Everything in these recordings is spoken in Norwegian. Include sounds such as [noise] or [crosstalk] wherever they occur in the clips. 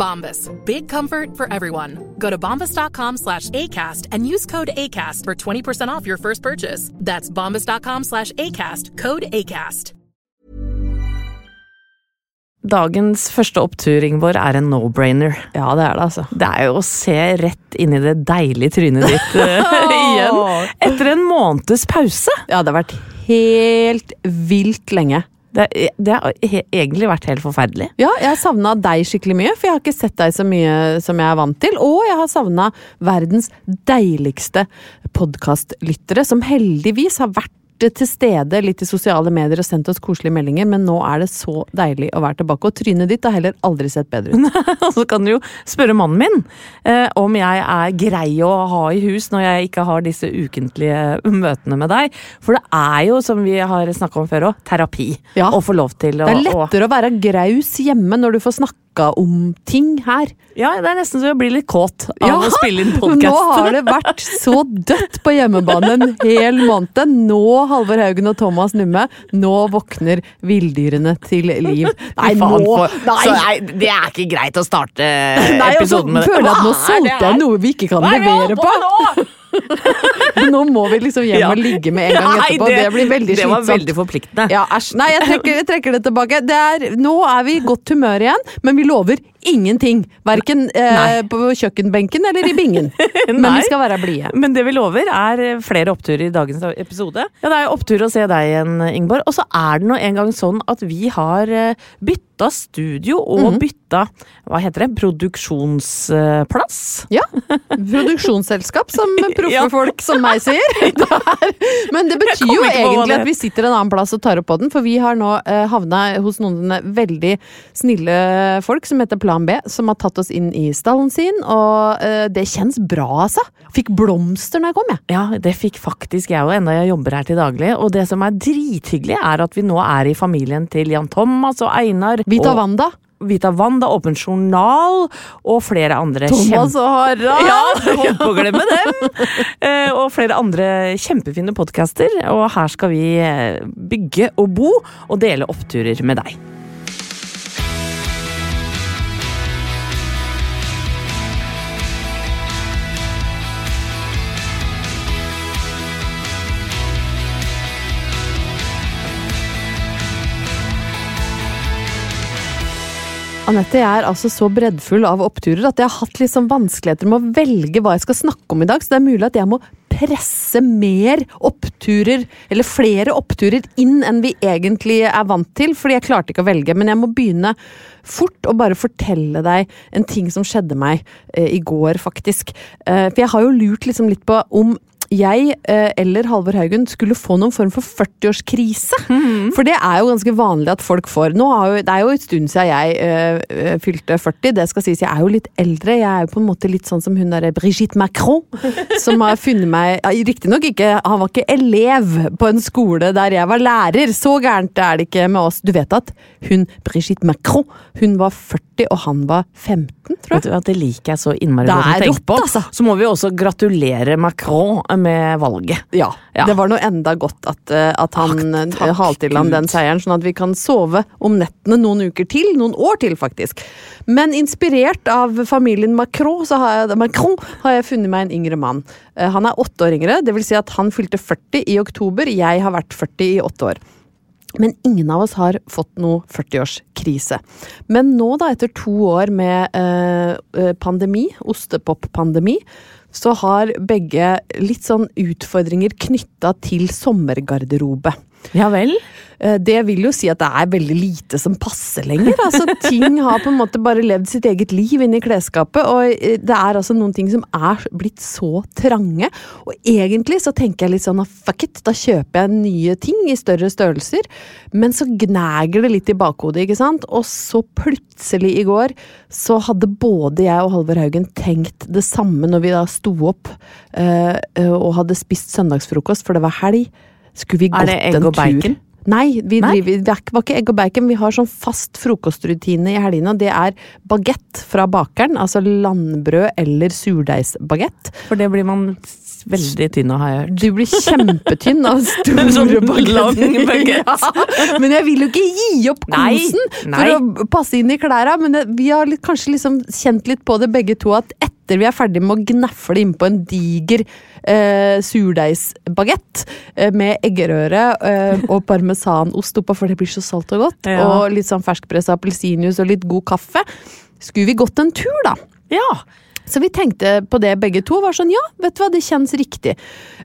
Bombas. Big comfort for everyone. Go to bombas.com slash ACAST and use code ACAST for 20% off your first purchase. That's bombas.com slash ACAST. Code ACAST. Dagens første opptur, Ingeborg, er en no-brainer. Ja, det er det, altså. Det er jo å se rett inn i det deilige trynet ditt eh, [laughs] igjen. Etter en måneds pause. Ja, det har vært helt vilt lenge. Det, det har egentlig vært helt forferdelig. Ja, jeg har savna deg skikkelig mye, for jeg har ikke sett deg så mye som jeg er vant til. Og jeg har savna verdens deiligste podkastlyttere, som heldigvis har vært til stede litt i sosiale medier og sendt oss koselige meldinger, men nå er det så deilig å være tilbake. Og trynet ditt har heller aldri sett bedre ut. [laughs] Og så kan du jo spørre mannen min eh, om jeg er grei å ha i hus når jeg ikke har disse ukentlige møtene med deg. For det er jo, som vi har snakka om før òg, terapi Ja. å få lov til å Det er lettere å være graus hjemme når du får snakka om ting her. Ja, det er nesten så jeg blir litt kåt av å spille inn podkast. [laughs] Nå har det vært så dødt på hjemmebane en hel måned. Nå, Halvor Haugen og Thomas Numme, nå våkner villdyrene til liv. [laughs] Nei, nå Nei! Så, nei, det er ikke greit å starte Nei, og så episoden med det. føler jeg at nå solgte jeg noe vi ikke kan er levere jeg på. nå? Nå må vi liksom hjem Ja. og ligge med en gang [laughs] Nei, etterpå. Det, blir veldig Det var veldig forpliktende. Ja, æsj. Nei, jeg trekker, jeg trekker det tilbake. Det er, nå er vi i godt humør igjen, men vi lover ingenting. Verken eh, på kjøkkenbenken eller i bingen. [laughs] Men vi skal være blide. Men det vi lover, er flere oppturer i dagens episode. Ja, Det er opptur å se deg igjen, Ingeborg. Og så er det nå en gang sånn at vi har eh, bytta studio og Mhm. bytta hva heter det, produksjonsplass. Ja. Produksjonsselskap, som [laughs] proffe folk som meg sier. [laughs] Det er, men det betyr jo egentlig at vi sitter en annen plass og tar opp på den, for vi har nå eh, havna hos noen veldig snille folk som heter Plan B, som har tatt oss inn i stallen sin, og uh, det kjennes bra, altså. Fikk blomster når jeg kom, jeg. Ja, det fikk faktisk jeg òg, enda jeg jobber her til daglig. Og det som er drithyggelig, er at vi nå er i familien til Jan Thomas og Einar. Vita og Wanda. Vita Wanda, Åpen journal og flere andre Thomas og Harald. Ja, holdt på å glemme dem! [laughs] Eh, og flere andre kjempefine podcaster. Og her skal vi eh, bygge og bo og dele oppturer med deg. Anette, jeg er altså så breddfull av oppturer at jeg har hatt litt sånn vanskeligheter med å velge hva jeg skal snakke om i dag, så det er mulig at jeg må presse mer oppturer, eller flere oppturer, inn enn vi egentlig er vant til, fordi jeg klarte ikke å velge. Men jeg må begynne fort og bare fortelle deg en ting som skjedde meg eh, i går, faktisk. Eh, for jeg har jo lurt liksom litt på om jeg eh, eller Halvor Haugen skulle få noen form for 40-årskrise. For det er jo ganske vanlig at folk får. Nå har jo, det er jo en stund siden jeg eh, fylte 40. Det skal sies, jeg er jo litt eldre. Jeg er jo på en måte litt sånn som hun derre Brigitte Macron, [laughs] som har funnet meg ja, Riktignok ikke Han var ikke elev på en skole der jeg var lærer. Så gærent er det ikke med oss. Du vet at hun Brigitte Macron, hun var 40 og han var 15, tror jeg. Vet du, at Det liker jeg så innmari godt å tenke på. altså. Så må vi også gratulere Macron med valget. Ja, Ja. det var noe enda godt at, eh, at han eh, halte til han den seieren, sånn at vi kan sove om nettene noen uker til, noen år til faktisk. Men inspirert av familien Macron, så har jeg, Macron, har jeg funnet meg en yngre mann. Eh, Han er åtte år yngre, det vil si at han fylte 40 i oktober, jeg har vært 40 i åtte år. Men ingen av oss har fått noe 40-årskrise. Men nå, da, etter to år med eh, pandemi, ostepop-pandemi, så har begge litt sånn utfordringer knytta til sommergarderobe. Ja vel? Eh, Det vil jo si at det er veldig lite som passer lenger. Altså, ting har på en måte bare levd sitt eget liv inni klesskapet, og eh, det er altså noen ting som er blitt så trange. Og egentlig så tenker jeg litt sånn fuck it, da kjøper jeg nye ting i større størrelser. Men så gnager det litt i bakhodet, ikke sant. Og så plutselig i går så hadde både jeg og Halvor Haugen tenkt det samme når vi da sto opp eh, og hadde spist søndagsfrokost, for det var helg. Skulle vi Er gått det egg en og bacon? tur? Nei, vi Nei? driver, er var ikke egg og bacon. Vi har sånn fast frokostrutine i helgene, det er bagett fra bakeren. Altså landbrød eller surdeigsbagett. For det blir man veldig tynn av, har jeg hørt. Du blir kjempetynn av [laughs] store Sånn bagetter. [laughs] Ja, men jeg vil jo ikke gi opp kosen for å passe inn i klæra, Men det, vi har litt, kanskje liksom kjent litt på det begge to, at etter vi er ferdig med å gnafle innpå en diger eh, surdeigsbagett eh, med eggerøre eh, og parmesanost oppå, for det blir så salt og godt, Ja. og litt sånn ferskpressa appelsinjuice og litt god kaffe, skulle vi gått en tur, da. Ja. Så vi tenkte på det begge to. var sånn, ja, vet du hva, det kjennes riktig.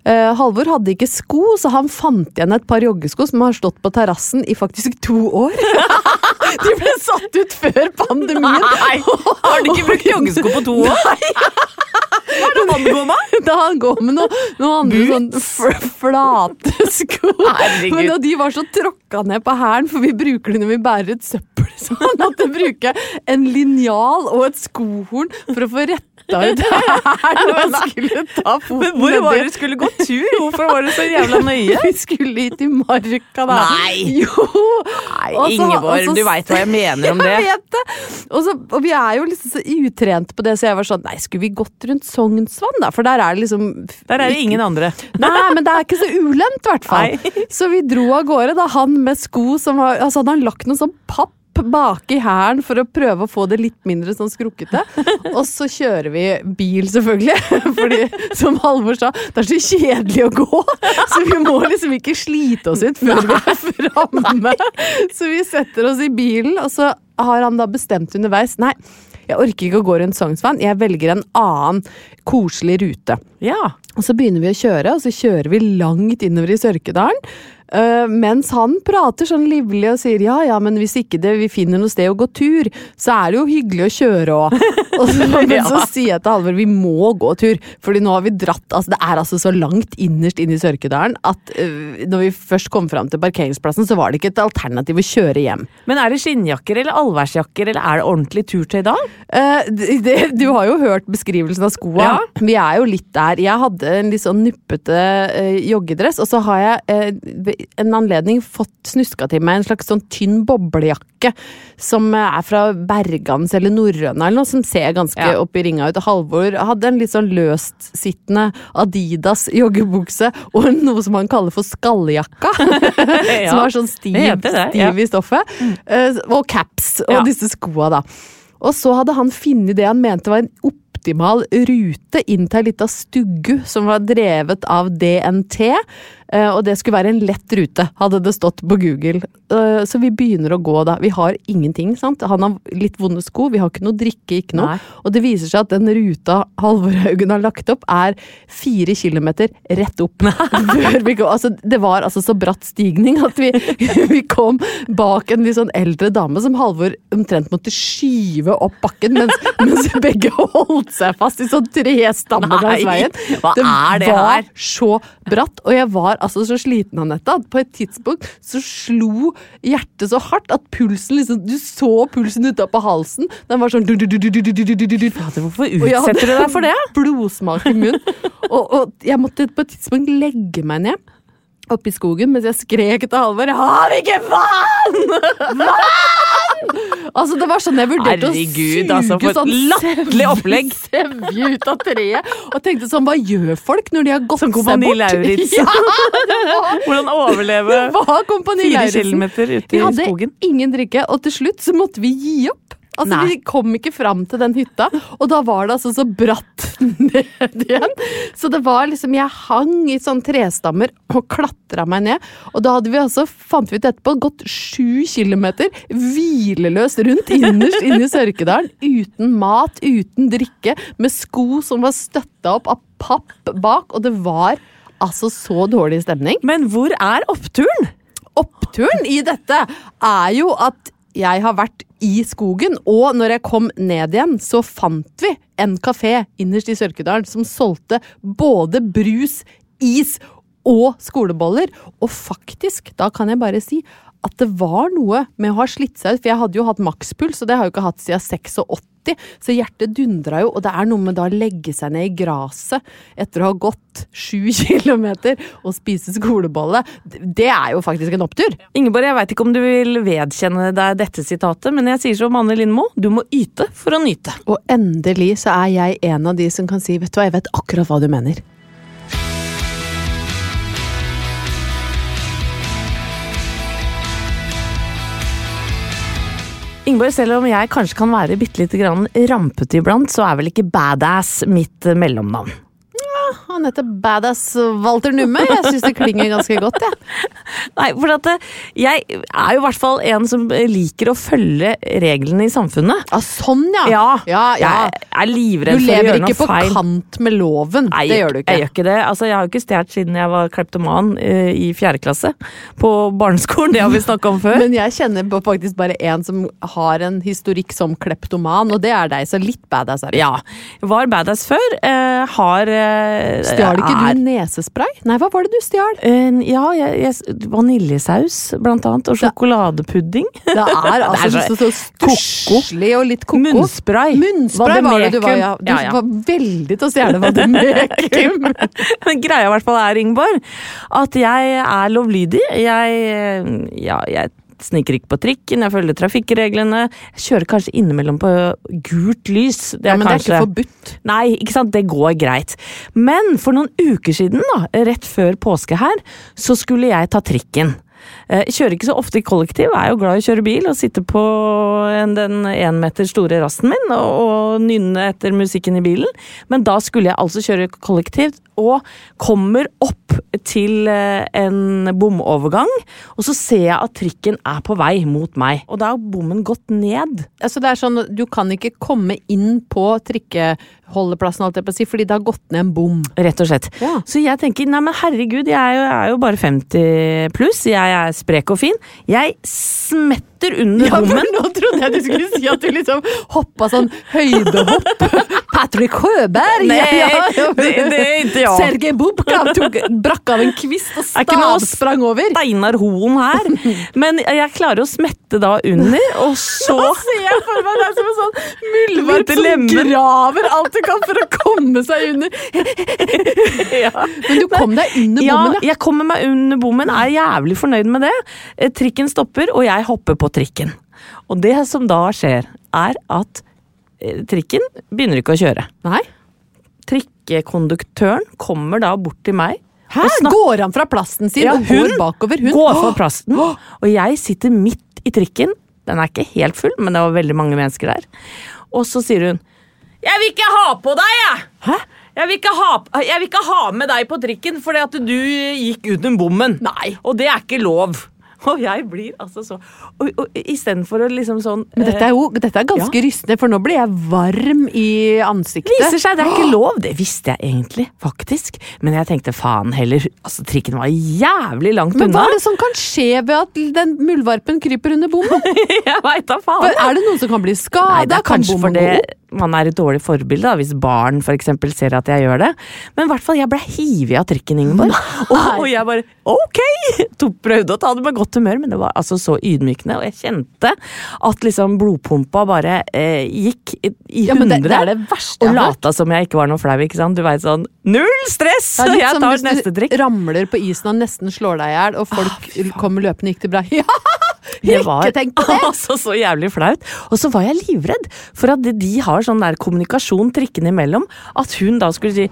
Uh, Halvor hadde ikke sko, så han fant igjen et par joggesko som har stått på terrassen i faktisk to år. [laughs] De ble satt ut før pandemien. Nei! Har du ikke brukt joggesko på to år? Hva er det han går med? [laughs] Da han går med noen noe andre sånn flate sko. Men de var så tråkka ned på hælen, for vi bruker det når vi bærer et søppel, så han måtte bruke en linjal og et skohorn for å få retta ut hælen når man skulle ta foten Men hvor var det du skulle gå tur? Hvorfor var det så jævla [laughs] nøye? Vi skulle hit i marka da. Nei. [laughs] Jo! Nei, Ingeborg, også, du veit hva jeg mener om [laughs] det. Jeg vet det! Også, og vi er jo liksom så utrent på det, så jeg var sånn Nei, skulle vi gått rundt Sognsvann, da? For der er det liksom Der er det ingen andre. Nei, men det er ikke så ulendt, i hvert fall. Så vi dro av gårde, da han med sko som var Altså, hadde han lagt noe sånn papp bak i hælen for å prøve å få det litt mindre sånn skrukkete. [laughs] Og så kjører vi bil, selvfølgelig. [laughs] Fordi, som Halvor sa, det er så kjedelig å gå. Så vi må liksom ikke slite oss ut før vi er framme. Så vi setter oss i bilen, og så har han da bestemt underveis Nei, jeg orker ikke å gå rundt Sognsvann. Jeg velger en annen koselig rute. Ja. Og så begynner vi å kjøre, og så kjører vi langt innover i Sørkedalen. Øh, mens han prater sånn livlig og sier ja ja, men hvis ikke det, vi finner noe sted å gå tur, så er det jo hyggelig å kjøre òg. [laughs] Men så sier jeg til Halvor vi må gå tur, Fordi nå har vi dratt altså Det er altså så langt innerst inn i Sørkedalen at uh, når vi først kom fram til parkeringsplassen, så var det ikke et alternativ å kjøre hjem. Men er det skinnjakker eller allværsjakker, eller er det ordentlig turtøy da? Uh, det, det, du har jo hørt beskrivelsen av skoa. Ja. Vi er jo litt der. Jeg hadde en litt sånn nuppete eh, joggedress, og så har jeg eh, en anledning fått snuska til meg en slags sånn tynn boblejakke som eh, er fra Bergans eller Norrøna eller noe, som ser ganske Ja. opp i ringa ut. Halvor hadde en litt sånn løstsittende Adidas joggebukse og noe som han kaller for skalljakka. [laughs] [laughs] Som har sånn stiv, det ja. stiv i stoffet. Mm. og caps og Ja. disse skoa, da. Og så hadde han funnet det han mente var en optimal rute inn til ei lita stuggu som var drevet av DNT. Eh, Og det skulle være en lett rute, hadde det stått på Google. Eh, Så vi begynner å gå da. Vi har ingenting, sant. Han har litt vonde sko, vi har ikke noe drikke, ikke noe. Nei. Og det viser seg at den ruta Halvor Haugen har lagt opp, er fire kilometer rett opp. Altså, det var altså så bratt stigning at vi, [laughs] vi kom bak en litt sånn eldre dame som Halvor omtrent måtte skyve opp bakken, mens, [laughs] mens begge holdt seg fast i sånn tre stammer langs veien. hva er det var her? så bratt, og jeg var var altså så sliten, Anette, at på et tidspunkt så slo hjertet så hardt at pulsen liksom Du så pulsen utapå halsen. Den var sånn Fader, hvorfor utsetter du deg for det? Blodsmak i munnen. Og, og jeg måtte på et tidspunkt legge meg ned oppe i skogen mens jeg skrek til Halvor 'Har vi ikke vann! Vann!' Altså, det var sånn jeg vurderte Herregud, å suge altså, sånn latterlig opplegg. sevje ut av treet. Og tenkte sånn, hva gjør folk når de har gått Som seg Kompani bort? Lauritz. [laughs] Ja, det Hvordan overleve Kompani fire Lauritzen. kilometer ute Vi hadde skogen. ingen drikke, og til slutt så måtte vi gi opp. Altså, Nei. Vi kom ikke fram til den hytta, og da var det altså så bratt [laughs] ned igjen. Så det var liksom Jeg hang i sånne trestammer og klatra meg ned. Og da hadde vi altså, fant vi ut etterpå, gått sju kilometer hvileløst rundt innerst inne i Sørkedalen. Uten mat, uten drikke, med sko som var støtta opp av papp bak, og det var altså så dårlig stemning. Men hvor er oppturen? Oppturen i dette er jo at jeg har vært i skogen, og når jeg kom ned igjen, så fant vi en kafé innerst i Sørkedalen som solgte både brus, is og skoleboller. Og faktisk, da kan jeg bare si at det var noe med å ha slitt seg ut, for jeg hadde jo hatt makspuls, og det har jeg jo ikke hatt siden 86. Så hjertet dundra jo, og det er noe med da å legge seg ned i gresset etter å ha gått sju [laughs] kilometer og spise skolebolle. Det er jo faktisk en opptur. Ingeborg, jeg veit ikke om du vil vedkjenne deg dette sitatet, men jeg sier som Anne Lindmo, du må yte for å nyte. Og endelig så er jeg en av de som kan si vet du hva, jeg vet akkurat hva du mener. Ingeborg, selv om jeg kanskje kan være bitte lite grann rampete iblant, så er vel ikke badass mitt mellomnavn. Han heter Badass Walter Numme. Jeg syns det klinger ganske godt, jeg. [laughs] Nei, for at eh, jeg er jo i hvert fall en som liker å følge reglene i samfunnet. Ja, sånn ja. Ja, ja, ja. jeg er livredd for å gjøre noe feil. Du lever ikke på feil. kant med loven. Nei, det gjør du Jeg gjør ikke. ikke det. Altså, jeg har jo ikke stjålet siden jeg var kleptoman uh, i fjerde klasse på barneskolen. Det har vi snakka om før. [laughs] Men jeg kjenner på faktisk bare en som har en historikk som kleptoman, og det er deg, så litt badass er du. ja. Var badass før. Uh, har eh, Stjal ikke er- du nesespray? Nei, hva var det du stjal? Uh, ja, jeg, jeg, vaniljesaus blant annet, og sjokoladepudding. [laughs] Det er altså Det er så- så, stusslig og litt ko-ko. Munnspray. Munnspray var det du var, ja. Du Ja, ja. var veldig til å stjele vademekum. [laughs] Men greia i hvert fall er, Ingeborg, at jeg er lovlydig. Jeg, eh, ja, jeg sniker ikke på trikken, jeg følger trafikkreglene. Jeg kjører kanskje innimellom på gult lys. Det Ja, men det er ikke forbudt. Nei, ikke sant, det går greit. Men for noen uker siden, da, rett før påske her, så skulle jeg ta trikken. Eh, Jeg kjører ikke så ofte i kollektiv, jeg er jo glad i å kjøre bil og sitte på den én meter store rasten min og, og nynne etter musikken i bilen. Men da skulle jeg altså kjøre kollektivt, og kommer opp til eh, en bomovergang, og så ser jeg at trikken er på vei mot meg. Og da har bommen gått ned. Altså det er sånn, Du kan ikke komme inn på trikkeholdeplassen, alt jeg på si, fordi det har gått ned en bom. Rett og slett. Ja. Så jeg tenker, nei men herregud, jeg er jo, jeg er jo bare 50 pluss, jeg er sprek og fin. Jeg smetter under Ja, bommen. nå trodde jeg du skulle si at du liksom hoppa sånn høydehopp. [laughs] Patrick Høberg! Nei, Ja, [laughs] ja, det, det er ikke jeg. Sergej Bubka tok, brakk av en kvist og stavsprang over. Steinar Hoen her. Men jeg klarer å smette da under, og så [laughs] Nå ser jeg for meg deg som en sånn muldvarp som graver alt du kan for å komme seg under. [laughs] Men du kom deg under bommen, ja. jeg kommer meg under bommen, er jævlig fornøyd med det. Eh, Trikken stopper, og jeg hopper på trikken. Og det som da skjer, er at trikken begynner ikke å kjøre. Nei. Trikkekonduktøren kommer da bort til meg. Hæ? Går han fra plassen sin Ja, og går bakover? Hun Går fra plassen, og jeg sitter midt i trikken. Den er ikke helt full, men det var veldig mange mennesker der. Og så sier hun Jeg vil ikke ha på deg, jeg! Hæ? Jeg vil, ikke ha, jeg vil ikke ha med deg på trikken fordi at du gikk uten bommen. Nei. Og det er ikke lov. [laughs] Og jeg blir altså så Og, og istedenfor å liksom sånn Men dette er jo dette er ganske Ja. rystende, for nå blir jeg varm i ansiktet. Viser seg, det er ikke lov. Det visste jeg egentlig, faktisk. Men jeg tenkte faen heller. Altså, trikken var jævlig langt Men unna. hva er det som kan skje ved at den muldvarpen kryper under bommen? [laughs] jeg vet da faen. For Er det noen som kan bli Nei, skada? det er Kan kanskje bommen fordi man er et dårlig forbilde, da, hvis barn for eksempel ser at jeg gjør det. Men i hvert fall, jeg ble hivet av trikken, Ingeborg. Og, og jeg bare ok! [laughs] To prøvde å ta det med godt humør, men det var altså så ydmykende. Og jeg kjente at liksom blodpumpa bare eh, gikk i, i Ja, hundre. det, det er det verste og lata som jeg ikke var noe flau. ikke sant? Du vet sånn Null stress! Er litt jeg som tar hvis neste du trikk. ramler på isen og nesten slår deg i hjel, og folk kommer løpende gikk det bra. [laughs] Ja! Det var [laughs] altså så jævlig flaut. Og så var jeg livredd for at de har sånn der kommunikasjon trikkene imellom, at hun da skulle si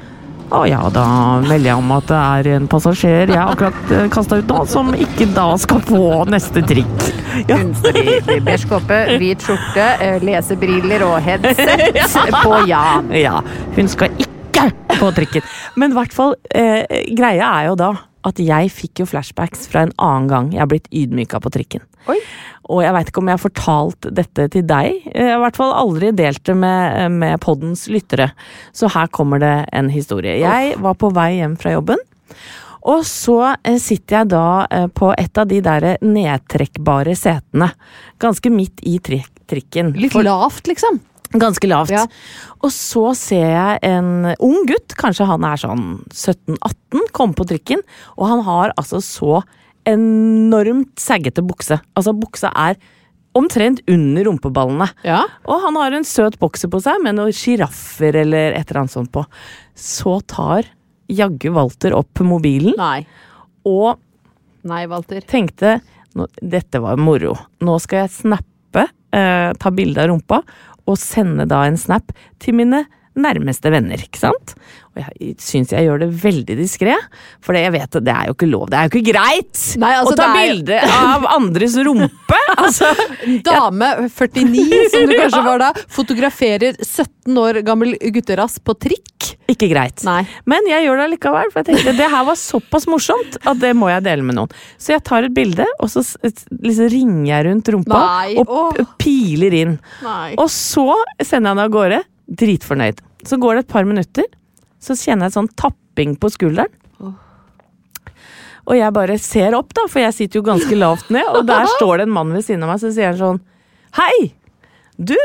å ja, da melder jeg om at det er en passasjer jeg akkurat kasta ut nå, som ikke da skal få neste trikk. Ja. Hun står i beige kåpe, hvit skjorte, eh, lesebriller og headset [laughs] på Jan. Ja, hun skal ikke på trikken. Men i hvert fall, eh, greia er jo da at jeg fikk jo flashbacks fra en annen gang jeg har blitt ydmyka på trikken. Oi. Og jeg veit ikke om jeg har fortalt dette til deg. Jeg har i hvert fall aldri delt det med, med poddens lyttere. Så her kommer det en historie. Jeg var på vei hjem fra jobben. Og så eh, sitter jeg da eh, på et av de der nedtrekkbare setene. Ganske midt i tri trikken. Litt lavt, liksom. Ganske lavt. Ja. Og så ser jeg en ung gutt, kanskje han er sånn 17-18, komme på trikken, og han har altså så enormt saggete bukse. Altså buksa er omtrent under rumpeballene. Ja. Og han har en søt bokser på seg med noen sjiraffer eller et eller annet sånt på. Så tar jaggu Walter opp mobilen Nei. og Nei, Walter. tenkte dette var moro. Nå skal jeg snappe, eh, ta bilde av rumpa, og sende da en snap til mine nærmeste venner, ikke sant? Og jeg syns jeg gjør det veldig diskré, for jeg vet at det er jo ikke lov. Det er jo ikke greit Nei, altså, å ta er bilde av andres rumpe! [laughs] altså, Dame 49, som du kanskje var da, fotograferer 17 år gammel gutterass på trikk. ikke greit. Nei. Men jeg gjør det likevel, for jeg tenkte det her var såpass morsomt at det må jeg dele med noen. Så jeg tar et bilde, og så liksom ringer jeg rundt rumpa Nei, og piler inn. Nei. Og så sender jeg den av gårde, dritfornøyd. Så går det et par minutter, så kjenner jeg sånn tapping på skulderen. Og jeg bare ser opp, da, for jeg sitter jo ganske lavt ned, og der [laughs] står det en mann ved siden av meg, så sier han sånn Hei! Du!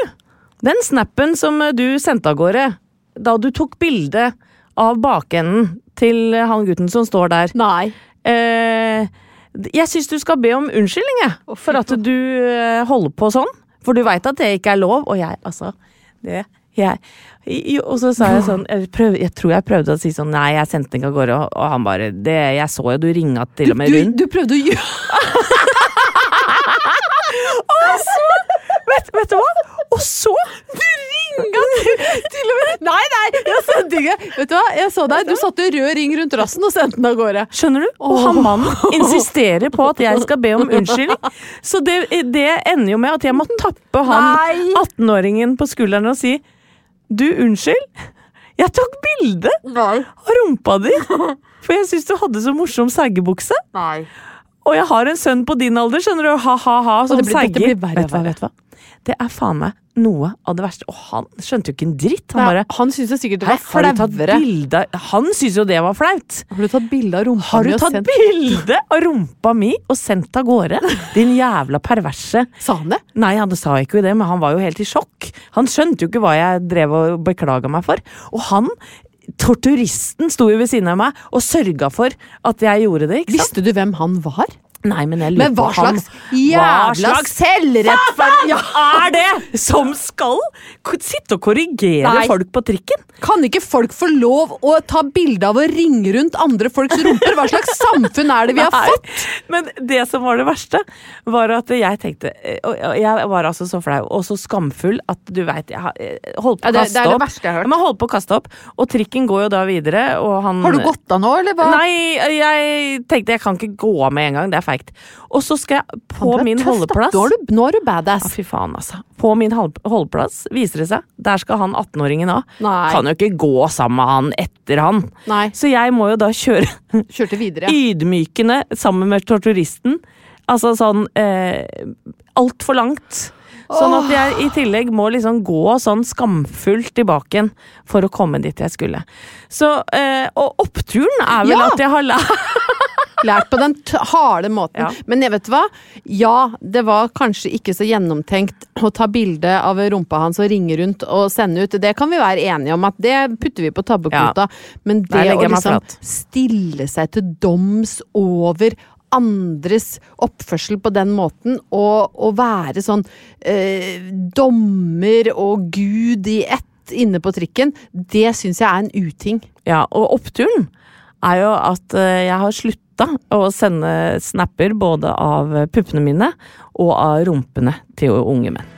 Den snappen som du sendte av gårde da du tok bilde av bakenden til han gutten som står der Nei. eh, Jeg syns du skal be om unnskyldning, jeg, for at du eh, holder på sånn. For du veit at det ikke er lov, og jeg, altså det, jeg, Og så sa jeg sånn jeg, prøv, jeg tror jeg prøvde å si sånn Nei, jeg sendte den ikke av gårde, og, og han bare det, Jeg så jo du ringa til og med rundt. du prøvde å gjøre [laughs] Og Vet, vet du hva? Og så Du ringa til og med Nei, nei! Jeg sendte ikke Vet du hva, jeg så deg. Du satte rød ring rundt rassen og sendte den av gårde. Skjønner du? Og han mannen insisterer på at jeg skal be om unnskyldning. [laughs] Så det, det ender jo med at jeg må tappe han 18-åringen på skulderen og si Du, unnskyld. Jeg tok bilde av rumpa di, [laughs] for jeg syns du hadde så morsom seggebukse. Nei. Og jeg har en sønn på din alder, skjønner du, ha-ha-ha, som hva, vet du hva? Det er faen meg noe av det verste. Og han skjønte jo ikke en dritt. Han bare han syntes det sikkert det var flauere. Han syntes jo det var flaut. Har du tatt bilde av rumpa Har du tatt sendt bilde av rumpa mi og sendt av gårde? Din jævla perverse. Sa han det? Nei, han sa ikke det, men han var jo helt i sjokk. Han skjønte jo ikke hva jeg drev og beklaga meg for. Og han, torturisten, sto jo ved siden av meg og sørga for at jeg gjorde det, ikke sant? Visste du hvem han var? Nei, men jeg lurer Men hva på han slags jævla slags selvrettferdig Ja, er det som skal sitte og korrigere Nei. folk på trikken? Kan ikke folk få lov å ta bilde av å ringe rundt andre folks rumper? Hva slags samfunn er det vi har Nei, fått? Men det som var det verste, var at jeg tenkte og jeg var altså så flau og så skamfull at du veit Jeg har- holdt på å Ja, kaste opp. Men holdt på å kaste opp. Og trikken går jo da videre, og han Har du gått av nå, eller hva? Nei, jeg tenkte jeg kan ikke gå av med en gang. Det er feigt. Og så skal jeg på min tøff, da. holdeplass er du, nå er du ja, badass. fy faen, altså. På min holdeplass viser det seg, der skal han 18-åringen av. Kan jo ikke gå sammen med han etter han. Nei. Så jeg må jo da kjøre [laughs] Kjørte videre. Ja. ydmykende sammen med torturisten. Altså sånn eh, altfor langt. Sånn at jeg i tillegg må liksom gå sånn skamfullt tilbake igjen for å komme dit jeg skulle. Så, eh, og oppturen er vel Ja. at jeg har lært [laughs] Lært på den harde måten. Ja. Men jeg vet hva? Ja, det var kanskje ikke så gjennomtenkt å ta bilde av rumpa hans og ringe rundt og sende ut. Det kan vi være enige om at det putter vi på tabbekvota. Men det å liksom stille seg til doms over andres oppførsel på den måten, og, og være sånn eh, dommer og gud i ett inne på trikken, det syns jeg er en uting. Ja, og oppturen er jo at eh, jeg har slutta å sende snapper både av puppene mine og av rumpene til unge menn.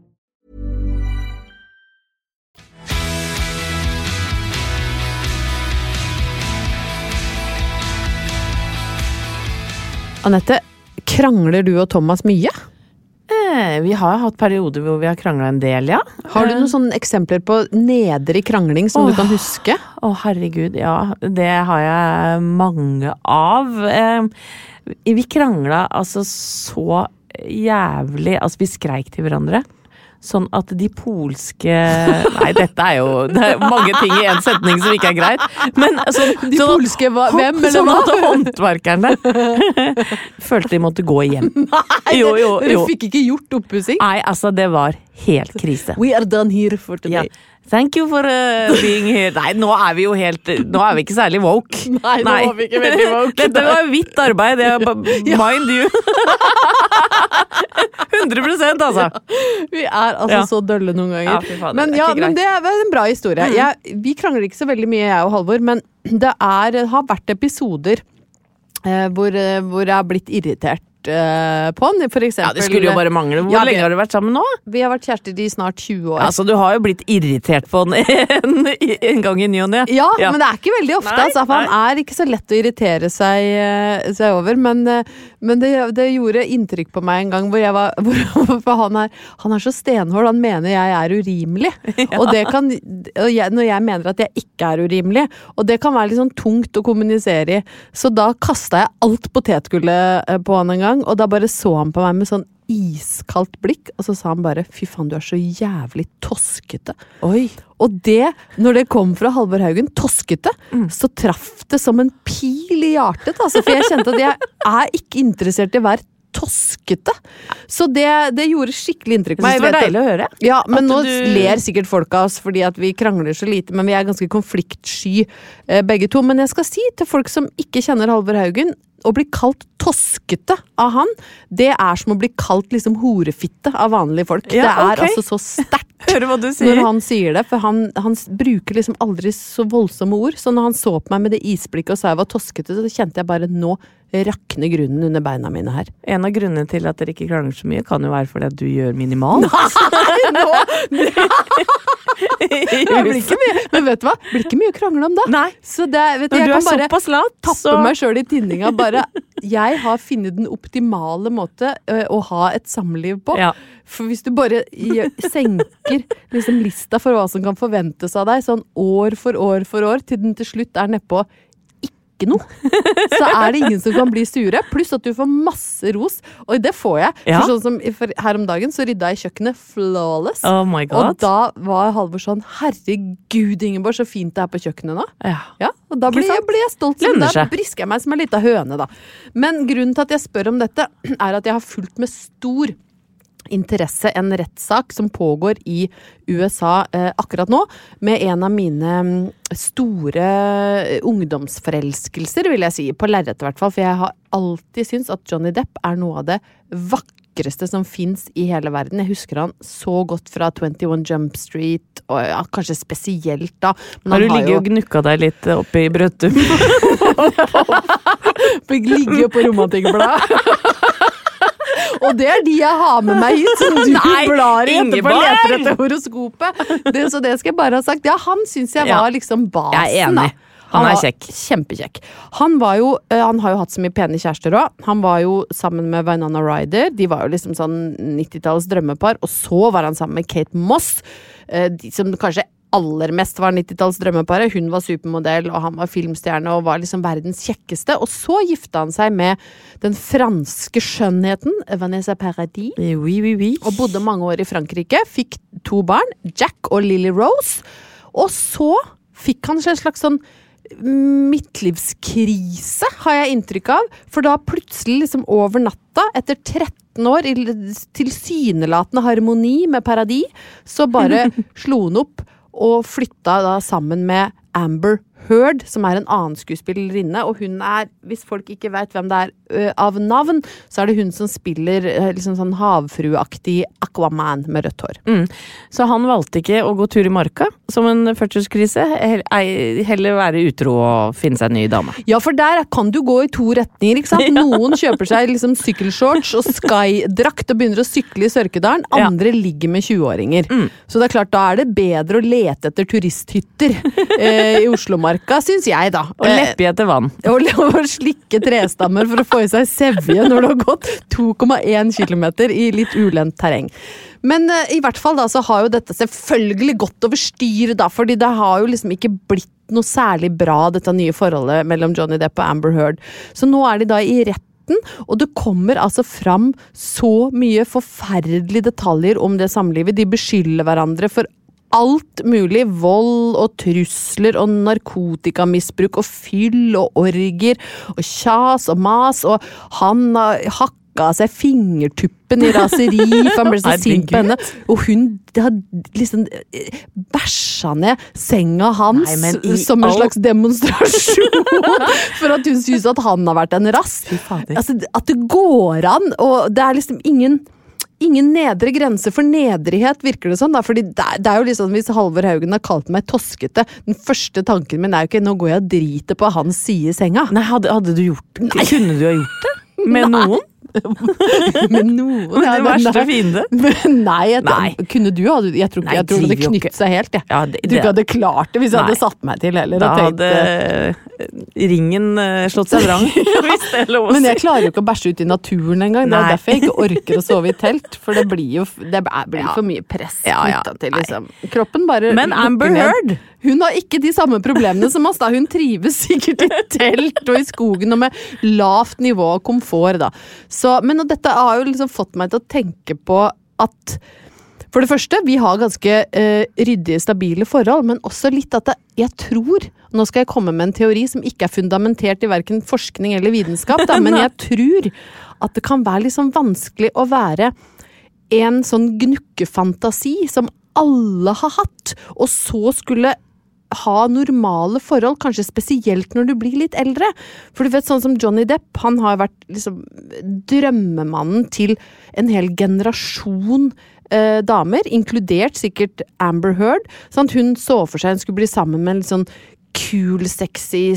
Anette, krangler du og Thomas mye? Eh, vi har hatt perioder hvor vi har krangla en del, ja. Har du Eh, noen sånne eksempler på nedrig krangling som du kan huske? Å, herregud, ja. Det har jeg mange av. Eh, vi krangla altså så jævlig Altså, vi skreik til hverandre. Sånn at de polske Nei, dette er jo Det er mange ting i én setning som ikke er greit. Men sånn, De sånn polske hva- hvem, eller sånn at håndverkerne [laughs] følte de måtte gå hjem. [laughs] Jo, jo, Dere fikk ikke gjort oppussing? Nei, altså, det var helt krise. We are done here for Ja. Thank you for uh, being here. Nei, nå er vi jo helt Nå er vi ikke særlig woke. [laughs] Nei, nå var vi ikke veldig woke. [laughs] Dette var hvitt arbeid, det [laughs] mind you. 100 altså. Vi er altså Ja. så dølle noen ganger. Ja, faen, men, det ja, men det er en bra historie. Jeg, vi krangler ikke så veldig mye, jeg og Halvor, men [clears throat] det er, har vært episoder eh, hvor, eh, hvor jeg har blitt irritert eh, på han. For eksempel Ja, det skulle jo bare mangle. Hvor Ja, lenge har dere vært sammen nå? Vi har vært kjærester i snart 20 år. Altså, du har jo blitt irritert på han en, [laughs] en gang i ny og ne. Ja, men det er ikke veldig ofte, Nei, altså, han er ikke så lett å irritere seg, uh, seg over. Men, uh, men det, det gjorde inntrykk på meg en gang hvor jeg var [laughs] hvor, For han er, han er så stenhård, han mener jeg er urimelig. [laughs] Og det kan og jeg, Når jeg mener at jeg ikke er urimelig, og det kan være litt sånn tungt å kommunisere i, så da kasta jeg alt potetgullet på han en gang, og da bare så han på meg med sånn iskaldt blikk, og så sa han bare 'fy faen, du er så jævlig toskete'. Oi. Og det, når det kom fra Halvor Haugen, toskete, så traff det som en pil i hjertet. Altså, for jeg kjente at jeg er ikke interessert i å være toskete. Så det, det gjorde skikkelig inntrykk synes det var deilig å høre. Ja, men nå du- ler sikkert folk av oss fordi at vi krangler så lite, men vi er ganske konfliktsky eh, begge to. Men jeg skal si til folk som ikke kjenner Halvor Haugen, å bli kalt toskete av han, det er som å bli kalt liksom horefitte av vanlige folk. Ja, det er okay. altså så sterkt. [laughs] Når han sier det, for han, han bruker liksom aldri så voldsomme ord. Så når han så på meg med det isblikket og sa jeg var toskete, så kjente jeg bare nå rakner grunnen under beina mine her. En av grunnene til at dere ikke krangler så mye, kan jo være fordi at du gjør minimalt. Det [laughs] blir ikke mye, men vet du hva? Det blir ikke mye å krangle om da. Nei. Så det, vet du, Når jeg du kan bare lat, tappe så meg sjøl i tinninga. Bare Jeg har funnet den optimale måte ø, å ha et samliv på. Ja. For hvis du bare senker liksom lista for hva som kan forventes av deg, sånn år for år for år, til den til slutt er nedpå ikke noe, [laughs] så er det ingen som kan bli sure. Pluss at du får masse ros, og det får jeg. Ja. For sånn som for her om dagen så rydda jeg kjøkkenet flawless. Oh Og da var Halvor sånn Herregud, Ingeborg, så fint det er på kjøkkenet nå. Ja. Ja, og da blir jeg, blir jeg stolt. Sånn. Da brisker jeg meg som en lita høne, da. Men grunnen til at jeg spør om dette, er at jeg har fulgt med stor interesse en rettssak som pågår i USA eh, akkurat nå, med en av mine mm, store ungdomsforelskelser, vil jeg si. På lerretet, i hvert fall. For jeg har alltid syntes at Johnny Depp er noe av det vakreste som fins i hele verden. Jeg husker han så godt fra 21 Jump Street, og ja, kanskje spesielt da. Men Har du ligget jo... og gnukka deg litt oppi Brøttum? [laughs] ligget på Romantikkbladet. [laughs] Og det er de jeg har med meg hit, som du Nei, blar i etterpå og leter etter horoskopet. Det, så det skal jeg bare ha sagt. Ja, han syns jeg var liksom basen, Jeg er enig. Han er kjekk. Kjempekjekk. Han, var jo, eh, han har jo hatt så mye pene kjærester òg. Han var jo sammen med Vinana Ryder. De var jo liksom sånn 90-tallets drømmepar. Og så var han sammen med Kate Moss, eh, de som kanskje aller mest var 90-talls drømmepare. Hun var supermodell, og han var filmstjerne og var liksom verdens kjekkeste. Og så gifta han seg med den franske skjønnheten Vanessa Paradis. Oui, oui, oui. Og bodde mange år i Frankrike. Fikk to barn, Jack og Lily Rose. Og så fikk han en slags sånn midtlivskrise, har jeg inntrykk av. For da plutselig, liksom over natta, etter 13 år i tilsynelatende harmoni med Paradis, så bare [laughs] slo han opp og flytta da sammen med Amber Heard, som er en annen skuespillerinne. Og hun er, hvis folk ikke vet hvem det er av navn, så er det hun som spiller liksom sånn havfrueaktig Aquaman med rødt hår. Mm. Så han valgte ikke å gå tur i marka som en fødselskrise. Hell- Heller være utro og finne seg en ny dame. Ja, for der kan du gå i to retninger, ikke sant? [laughs] Noen kjøper seg liksom sykkelshorts og skydrakt og begynner å sykle i Sørkedalen. Ja. Andre ligger med 20-åringer. Mm. Så det er klart, da er det bedre å lete etter turisthytter eh, i Oslomarka, syns jeg, da. Og lepje etter vann. Og [laughs] og slikke trestammer for å få i seg sevje når du har gått 2,1 km i litt ulendt terreng. Men uh, i hvert fall da så har jo dette selvfølgelig gått over styr, da, fordi det har jo liksom ikke blitt noe særlig bra, dette nye forholdet mellom Johnny Depp og Amber Heard. Så nå er de da i retten. Og det kommer altså fram så mye forferdelige detaljer om det samlivet. De beskylder hverandre for alt mulig. Vold og trusler og narkotikamisbruk og fyll og orger og kjas og mas. Og han har hakka av seg fingertuppen i raseri, for han ble så [laughs] sint på henne. Og hun har liksom eh, bæsja ned senga hans Nei, som en all- slags demonstrasjon [laughs] for at hun synes at han har vært en rass. Altså, at det går an, og det er liksom ingen Ingen nedre grense for nedrighet, virker det sånn. Da. Fordi det, det er jo liksom Hvis Halvor Haugen har kalt meg toskete Den første tanken min er jo ikke 'nå går jeg og driter på hans side i senga'. Nei, hadde, hadde du gjort det? Kunne du ha gjort det? Med Nei. noen? Med noen Med din verste fiende? [laughs] Nei, jeg, Nei. kunne du? Hadde, jeg tror, ikke- Nei, jeg tror det hadde knyttet seg helt. Jeg. Ja, det- Jeg tror ikke hadde klart det hvis jeg hadde satt meg til heller. Da hadde eh, ringen eh, slått seg vrang, [laughs] [laughs] hvis det er lov å Men jeg klarer jo ikke å bæsje ut i naturen engang. Det er derfor jeg ikke orker å sove i telt. For det blir jo det blir Ja. for mye press Ja, ja. til liksom. Kroppen bare Men Amber. Heard? Hun har ikke de samme problemene som oss. da Hun trives sikkert i telt og i skogen og med lavt nivå av komfort. da Så, Men dette har jo liksom fått meg til å tenke på at for det første, vi har ganske eh, ryddige, stabile forhold, men også litt at jeg tror Nå skal jeg komme med en teori som ikke er fundamentert i verken forskning eller vitenskap, da, [laughs] men jeg tror at det kan være sånn vanskelig å være en sånn gnukkefantasi som alle har hatt, og så skulle ha normale forhold, kanskje spesielt når du blir litt eldre. For du vet, sånn som Johnny Depp, han har vært liksom drømmemannen til en hel generasjon eh, damer, inkludert sikkert Amber Heard. Sant? Hun så for seg hun skulle bli sammen med en litt sånn kul, sexy,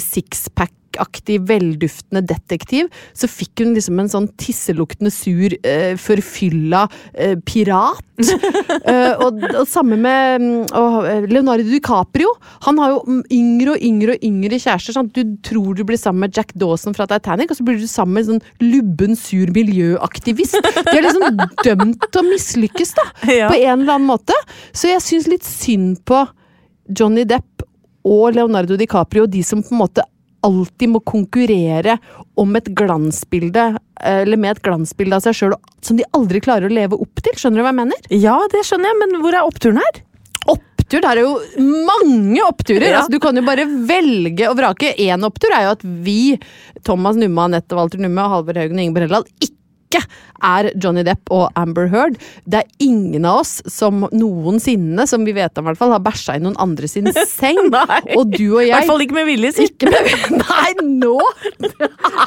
sixpack-aktig, velduftende detektiv. Så fikk hun liksom en sånn tisseluktende, sur, eh, forfylla eh, pirat. [laughs] Eh, og, og samme med mm, og, eh, Leonardo DiCaprio. Han har jo mm, yngre og yngre og yngre kjærester. Sant? Du tror du blir sammen med Jack Dawson fra Titanic, og så blir du sammen med en sånn lubben, sur miljøaktivist. De er liksom dømt til å mislykkes, da. [laughs] Ja. På en eller annen måte. Så jeg syns litt synd på Johnny Depp og Leonardo DiCaprio, de som på en måte alltid må konkurrere om et glansbilde, eh, eller med et glansbilde av seg sjøl, som de aldri klarer å leve opp til. Skjønner du hva jeg mener? Ja, det skjønner jeg, men hvor er oppturen her? Opptur, det er jo mange oppturer! Ja. Altså, du kan jo bare velge og vrake. Én opptur er jo at vi, Thomas Numme, Anette Walter Numme, Halvor Haugen og Ingeborg Helland, ikke ikke er Johnny Depp og Amber Heard. Det er ingen av oss som noensinne, som vi vet om i hvert fall, har bæsja i noen andre sin [laughs] seng. Og du og I jeg hvert fall ikke med vilje, si. [laughs] Nei, nå!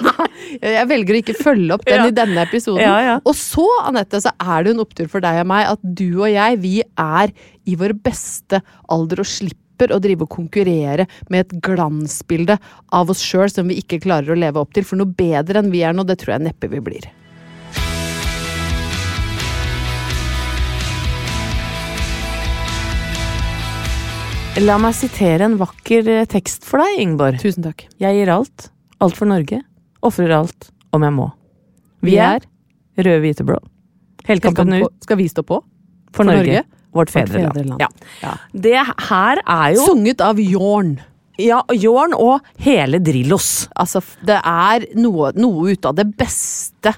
Nei, jeg velger å ikke følge opp den Ja. i denne episoden. Ja, ja. Og så, Anette, så er det en opptur for deg og meg at du og jeg, vi er i vår beste alder og slipper å drive og konkurrere med et glansbilde av oss sjøl som vi ikke klarer å leve opp til. For noe bedre enn vi er nå, det tror jeg neppe vi blir. La meg sitere en vakker eh, tekst for deg, Ingeborg. Tusen takk. Jeg gir alt. Alt for Norge. Ofrer alt om jeg må. Vi er røde, hvite, blå. Helkampen ut Skal vi stå på? for, for Norge. Norge. Vårt fedreland. fedreland. Ja. Ja. Det her er jo Sunget av Jorn. Ja, Jorn og hele Drillos. Altså, det er noe, noe ut av det beste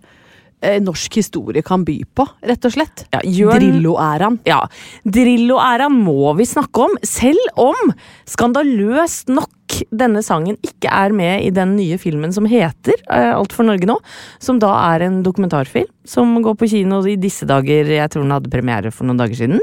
norsk historie kan by på, rett og slett. Ja, Drillo-æraen. Ja, Drillo-æraen må vi snakke om, selv om skandaløst nok denne sangen ikke er med i den nye filmen som heter eh, Alt for Norge nå, som da er en dokumentarfilm som går på kino i disse dager. Jeg tror den hadde premiere for noen dager siden.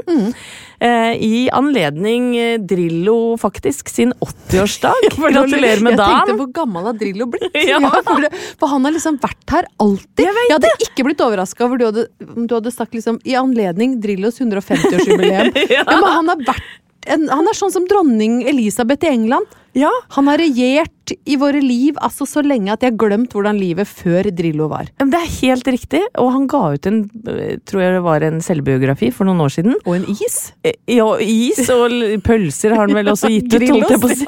Eh, I anledning eh, Drillo faktisk sin 80-årsdag. [laughs] Gratulerer med jeg tenkte hvor gammel har Drillo blitt? [laughs] Ja. for, det, for han har liksom vært her alltid. Jeg, hadde ikke blitt overraska over du hadde, om du hadde sagt liksom i anledning Drillos 150-årsjubileum. [laughs] ja. men han har vært en, han er sånn som dronning Elisabeth i England. Ja, Han har regjert i våre liv altså så lenge at jeg har glemt hvordan livet før Drillo var. Det er helt riktig, og han ga ut en eh, tror jeg det var en selvbiografi for noen år siden. Og en is. Eh, Ja, is og pølser har han vel også gitt ut, holdt jeg på å si.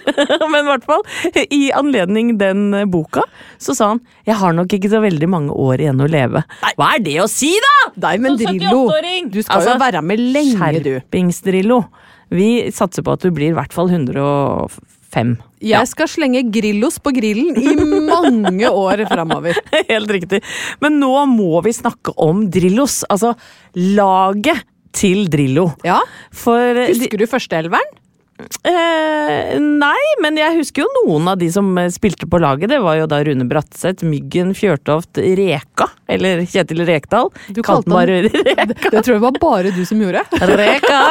[laughs] Men i hvert fall, i anledning den eh, boka, så sa han jeg har nok ikke så veldig mange år igjen å leve. Hva er det å si, da?! Nei, men Drillo, du skal Altså, jo være med lenge, du. Skjerpings, Drillo. Vi satser på at du blir i hvert fall 105. Jeg skal slenge Grillos på grillen i mange [laughs] år framover. Helt riktig. Men nå må vi snakke om Drillos. Altså laget til Drillo. Ja, For Husker du førsteelveren? Eh, nei, men jeg husker jo noen av de som eh, spilte på laget. Det var jo da Rune Bratseth, Myggen Fjørtoft, Reka, eller Kjetil Rekdal. Du Kalte han [laughs] bare Reka. [laughs] Det tror jeg var bare du som gjorde. [laughs] Reka!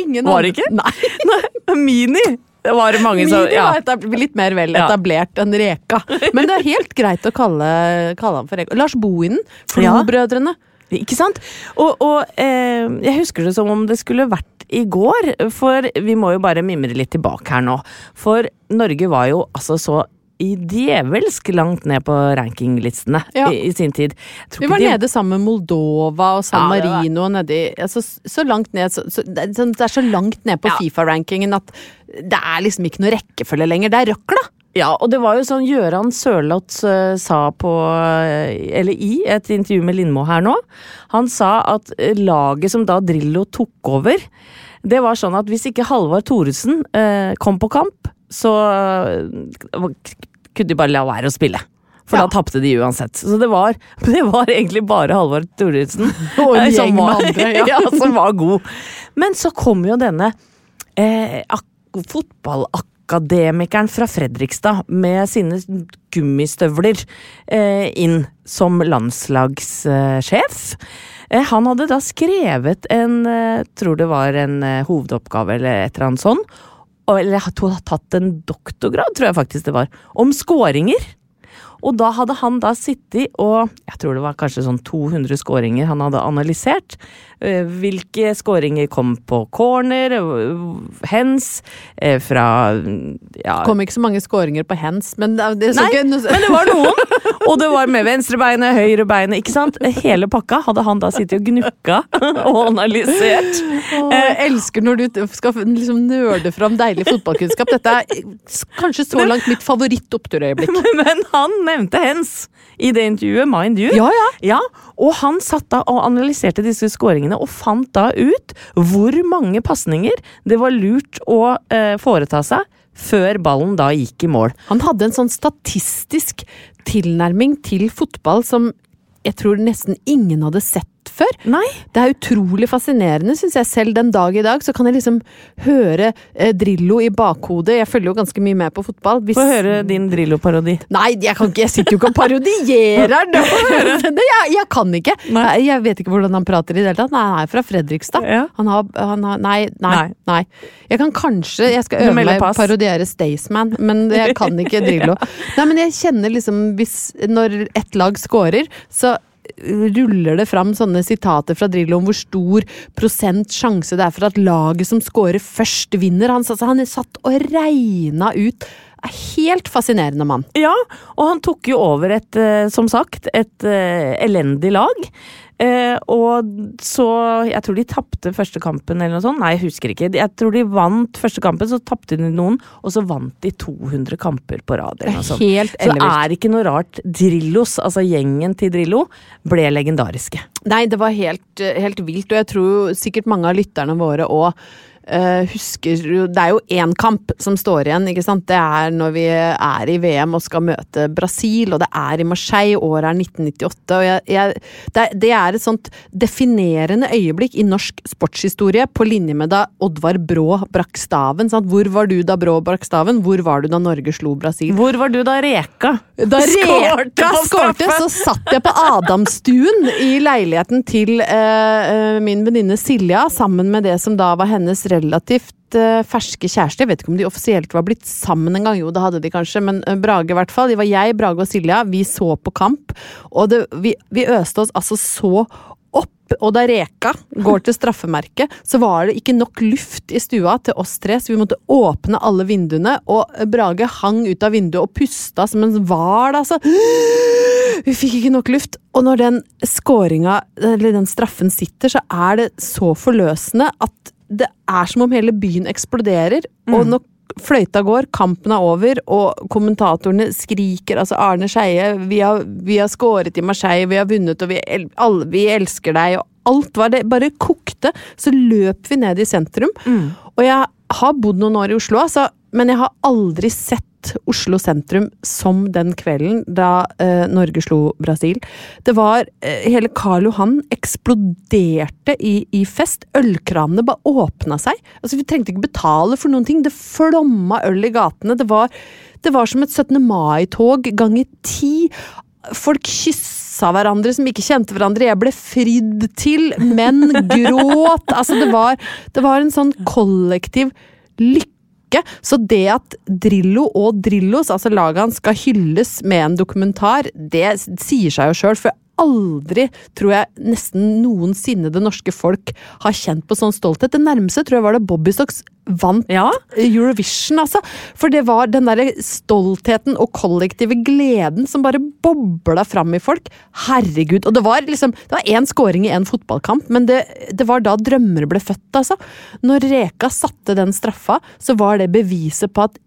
Ingen Var det ikke? Nei. Nei, Mini! Det var det mange som Mini ja. var litt mer vel Ja. etablert enn Reka. Men det er helt greit å kalle, kalle han for Reka. Lars Bohinen, Ja. Flo-brødrene. Ikke sant? Og, og eh, jeg husker det som om det skulle vært i går, for vi må jo bare mimre litt tilbake her nå. For Norge var jo altså så i djevelsk langt ned på rankinglistene Ja. i, i sin tid. Vi var de- nede sammen med Moldova og San Ja, Marino og nedi altså, Så langt ned så, så, er sånn- det er så langt ned på Ja. Fifa-rankingen at det er liksom ikke noe rekkefølge lenger. Det er røkla! Ja, og det var jo sånn Gøran Sørloth eh, sa på eh, Eller i et intervju med Lindmo her nå. Han sa at eh, laget som da Drillo tok over, det var sånn at hvis ikke Halvard Thoresen kom på kamp, så kunne de bare la være å spille. For Ja. da tapte de uansett. Så det var, [laughs] det var egentlig bare Halvard Thoresen [laughs] Og en [laughs] gjeng med andre, ja. ja, som var god. Men så kom jo denne eh, ak- fotballakademikeren fra Fredrikstad med sine gummistøvler eh, inn som landslagssjef. Eh, han hadde da skrevet en, eh, tror det var en eh, hovedoppgave eller et eller annet sånn, eller tatt en doktorgrad, tror jeg faktisk det var, om skåringer. Og da hadde han da sittet og Jeg tror det var kanskje sånn 200 skåringer han hadde analysert. Eh, Hvilke skåringer kom på corner, eh, hens, eh, fra ja, Kom ikke så mange skåringer på hands, men det, Nei, ikke [laughs] men det var noen! Og det var med venstrebeinet, høyrebeinet, ikke sant? Hele pakka hadde han da sittet og gnukka [laughs] og analysert. Åh, jeg elsker når du skal liksom nøle fram deilig fotballkunnskap. Dette er kanskje så langt mitt favoritt-oppturøyeblikk. [laughs] Men han nevnte hens i det intervjuet, mind you. Ja, ja. Ja, og han satt da og analyserte disse skåringene og fant da ut hvor mange pasninger det var lurt å eh, foreta seg før ballen da gikk i mål. Han hadde en sånn statistisk tilnærming til fotball som jeg tror nesten ingen hadde sett før. Nei. Det er utrolig fascinerende, syns jeg. Selv den dag i dag så kan jeg liksom høre eh, Drillo i bakhodet. Jeg følger jo ganske mye med på fotball. Hvis- Få høre din Drillo-parodi. Nei, jeg kan ikke, jeg sitter jo ikke og parodierer! det, [laughs] jeg, jeg kan ikke. Nei. Jeg vet ikke hvordan han prater i det hele tatt. Nei, han er fra Fredrikstad. Ja. Han har, han har nei, nei, Nei. Jeg kan kanskje Jeg skal øve meg pass. parodiere Staysman, men jeg kan ikke [laughs] Drillo. Nei, men jeg kjenner liksom hvis Når ett lag scorer, så ruller det fram sånne sitater fra Drillo om hvor stor prosent sjanse det er for at laget som scorer først, vinner. Han, altså, han satt og regna ut. Helt fascinerende mann. Ja, og han tok jo over et, eh, som sagt, et eh, elendig lag. Eh, og så Jeg tror de tapte første kampen eller noe sånt. Nei, jeg husker ikke. Jeg tror de vant første kampen, så tapte de noen, og så vant de 200 kamper på rad. Eller noe sånt. Helt Så det er ikke noe rart. Drillos, altså gjengen til Drillo, ble legendariske. Nei, det var helt, helt vilt, og jeg tror sikkert mange av lytterne våre òg husker jo Det er jo én kamp som står igjen, ikke sant. Det er når vi er i VM og skal møte Brasil, og det er i Marseille, året er 1998. Og jeg, jeg, det, er, det er et sånt definerende øyeblikk i norsk sportshistorie, på linje med da Oddvar Brå brakk staven. Sant? Hvor var du da Brå brakk staven? Hvor var du da Norge slo Brasil? Hvor var du da Reka Da [laughs] Reka skårte, så satt jeg på Adamstuen i leiligheten til uh, uh, min venninne Silja, sammen med det som da var hennes relativt eh, ferske kjærester. Jeg vet ikke om de offisielt var blitt sammen en gang, jo det hadde de kanskje, men eh, Brage i hvert fall. Det var jeg, Brage og Silja. Vi så på kamp, og det, vi, vi øste oss altså så opp. Og da Reka går til straffemerket, så var det ikke nok luft i stua til oss tre, så vi måtte åpne alle vinduene, og Brage hang ut av vinduet og pusta som en hval, altså. Vi fikk ikke nok luft. Og når den skåringa, eller den straffen sitter, så er det så forløsende at det er som om hele byen eksploderer. Og når fløyta går, kampen er over, og kommentatorene skriker Altså, Arne Skeie, vi, har- vi har skåret i Marseille, vi har vunnet, og vi, el alle, vi elsker deg, og alt var det bare kokte. Så løp vi ned i sentrum. Og jeg har bodd noen år i Oslo, altså, men jeg har aldri sett Oslo sentrum som den kvelden da eh, Norge slo Brasil. Det var eh, Hele Karl Johan eksploderte i, i fest. Ølkranene bare åpna seg. Altså Vi trengte ikke betale for noen ting. Det flomma øl i gatene. Det var, det var som et 17. mai-tog ganger ti. Folk kyssa hverandre som ikke kjente hverandre. Jeg ble fridd til. Menn gråt. Altså, det var, det var en sånn kollektiv lykke. Så det at Drillo og Drillos, altså laget hans, skal hylles med en dokumentar, det sier seg jo sjøl. For aldri, tror jeg, nesten noensinne det norske folk har kjent på sånn stolthet. Det nærmeste tror jeg var det Bobby Stocks vant Ja. Eurovision, altså. For det var den derre stoltheten og kollektive gleden som bare bobla fram i folk. Herregud. Og det var liksom Det var én scoring i én fotballkamp, men det, det var da drømmer ble født, altså. Når Reka satte den straffa, så var det beviset på at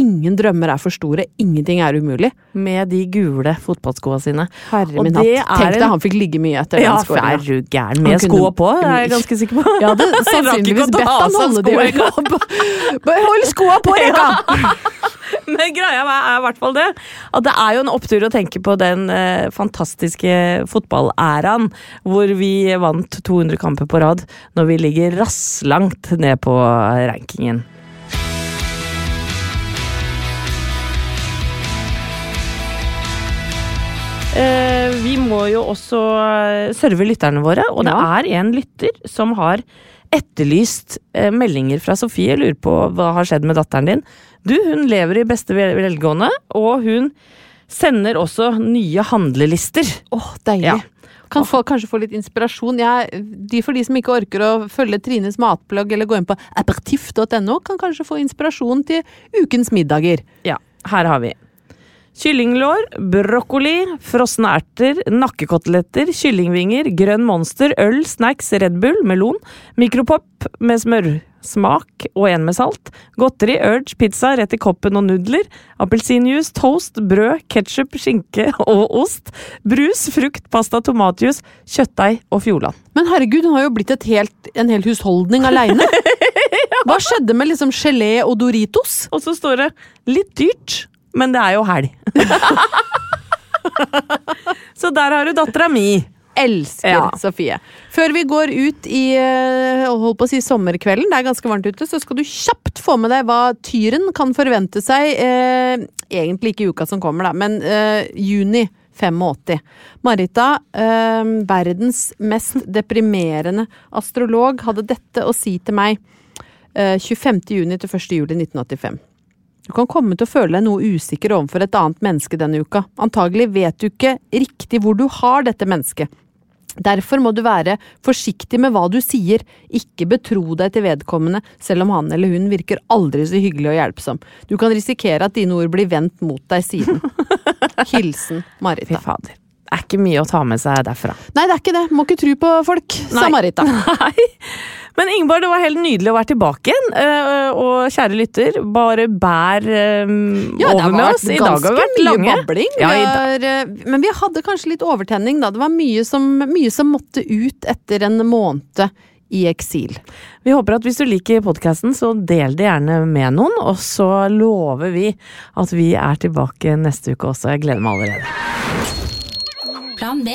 ingen drømmer er for store, ingenting er umulig. Med de gule fotballskoa sine. Herre Og min hatt. er Tenk deg en- han fikk ligge mye etter Ja, den for er scoringa. du gæren. Med kunne- skoa på, det er jeg ganske sikker på. Ja, det [laughs] Jeg rakk sannsynligvis bedt han holde de øynene Hold skoa på, [laughs] Reka! [laughs] Men greia er i hvert fall det. At det er jo en opptur å tenke på den eh, fantastiske fotballæraen hvor vi vant 200 kamper på rad, når vi ligger rasslangt ned på rankingen. Eh, vi må jo også eh, serve lytterne våre, og det Ja. er en lytter som har etterlyst eh, meldinger fra Sofie. Lurer på hva har skjedd med datteren din. Du, hun lever i beste velgående, og hun sender også nye handlelister. Åh, deilig. Ja. Kan folk kanskje få litt inspirasjon. Jeg, de for de som ikke orker å følge Trines matplagg eller gå inn på apertif.no, kan kanskje få inspirasjon til ukens middager. Ja, her har vi. Kyllinglår, brokkoli, frosne erter, nakkekoteletter, kyllingvinger, grønn monster, øl, snacks, Red Bull, melon, mikropop med smørsmak og en med salt, godteri, urge, pizza, rett i koppen og nudler, appelsinjuice, toast, brød, ketsjup, skinke og ost, brus, frukt, pasta, tomatjuice, kjøttdeig og Fjordland. Men herregud, hun har jo blitt et helt, en hel husholdning aleine. [laughs] Hva skjedde med liksom gelé og Doritos? Og så står det litt dyrt, men det er jo helg. så der har du dattera mi. elsker Ja. Sofie. Før vi går ut i hold på å si sommerkvelden, det er ganske varmt ute, så skal du kjapt få med deg hva tyren kan forvente seg. Eh, egentlig ikke i uka som kommer, da, men eh, juni 85. Marita, eh, verdens mest deprimerende astrolog, hadde dette å si til meg eh, 25. juni til 1. juli 1985. Du kan komme til å føle deg noe usikker overfor et annet menneske denne uka. Antagelig vet du ikke riktig hvor du har dette mennesket. Derfor må du være forsiktig med hva du sier, ikke betro deg til vedkommende, selv om han eller hun virker aldri så hyggelig og hjelpsom. Du kan risikere at dine ord blir vendt mot deg siden. [laughs] Hilsen Fy Marita. fader. Det er ikke mye å ta med seg derfra. Nei, det er ikke det. Må ikke tro på folk, sa Marita. [laughs] Nei. Men Ingeborg, det var helt nydelig å være tilbake igjen. eh, Og kjære lytter, bare bær eh, Ja, over med oss. I dag har vi vært lange. babling. Ja, i dag. eh, men vi hadde kanskje litt overtenning, da. Det var mye som, mye som måtte ut etter en måned i eksil. Vi håper at hvis du liker podkasten, så del det gjerne med noen. Og så lover vi at vi er tilbake neste uke også. Jeg gleder meg allerede. Plan B.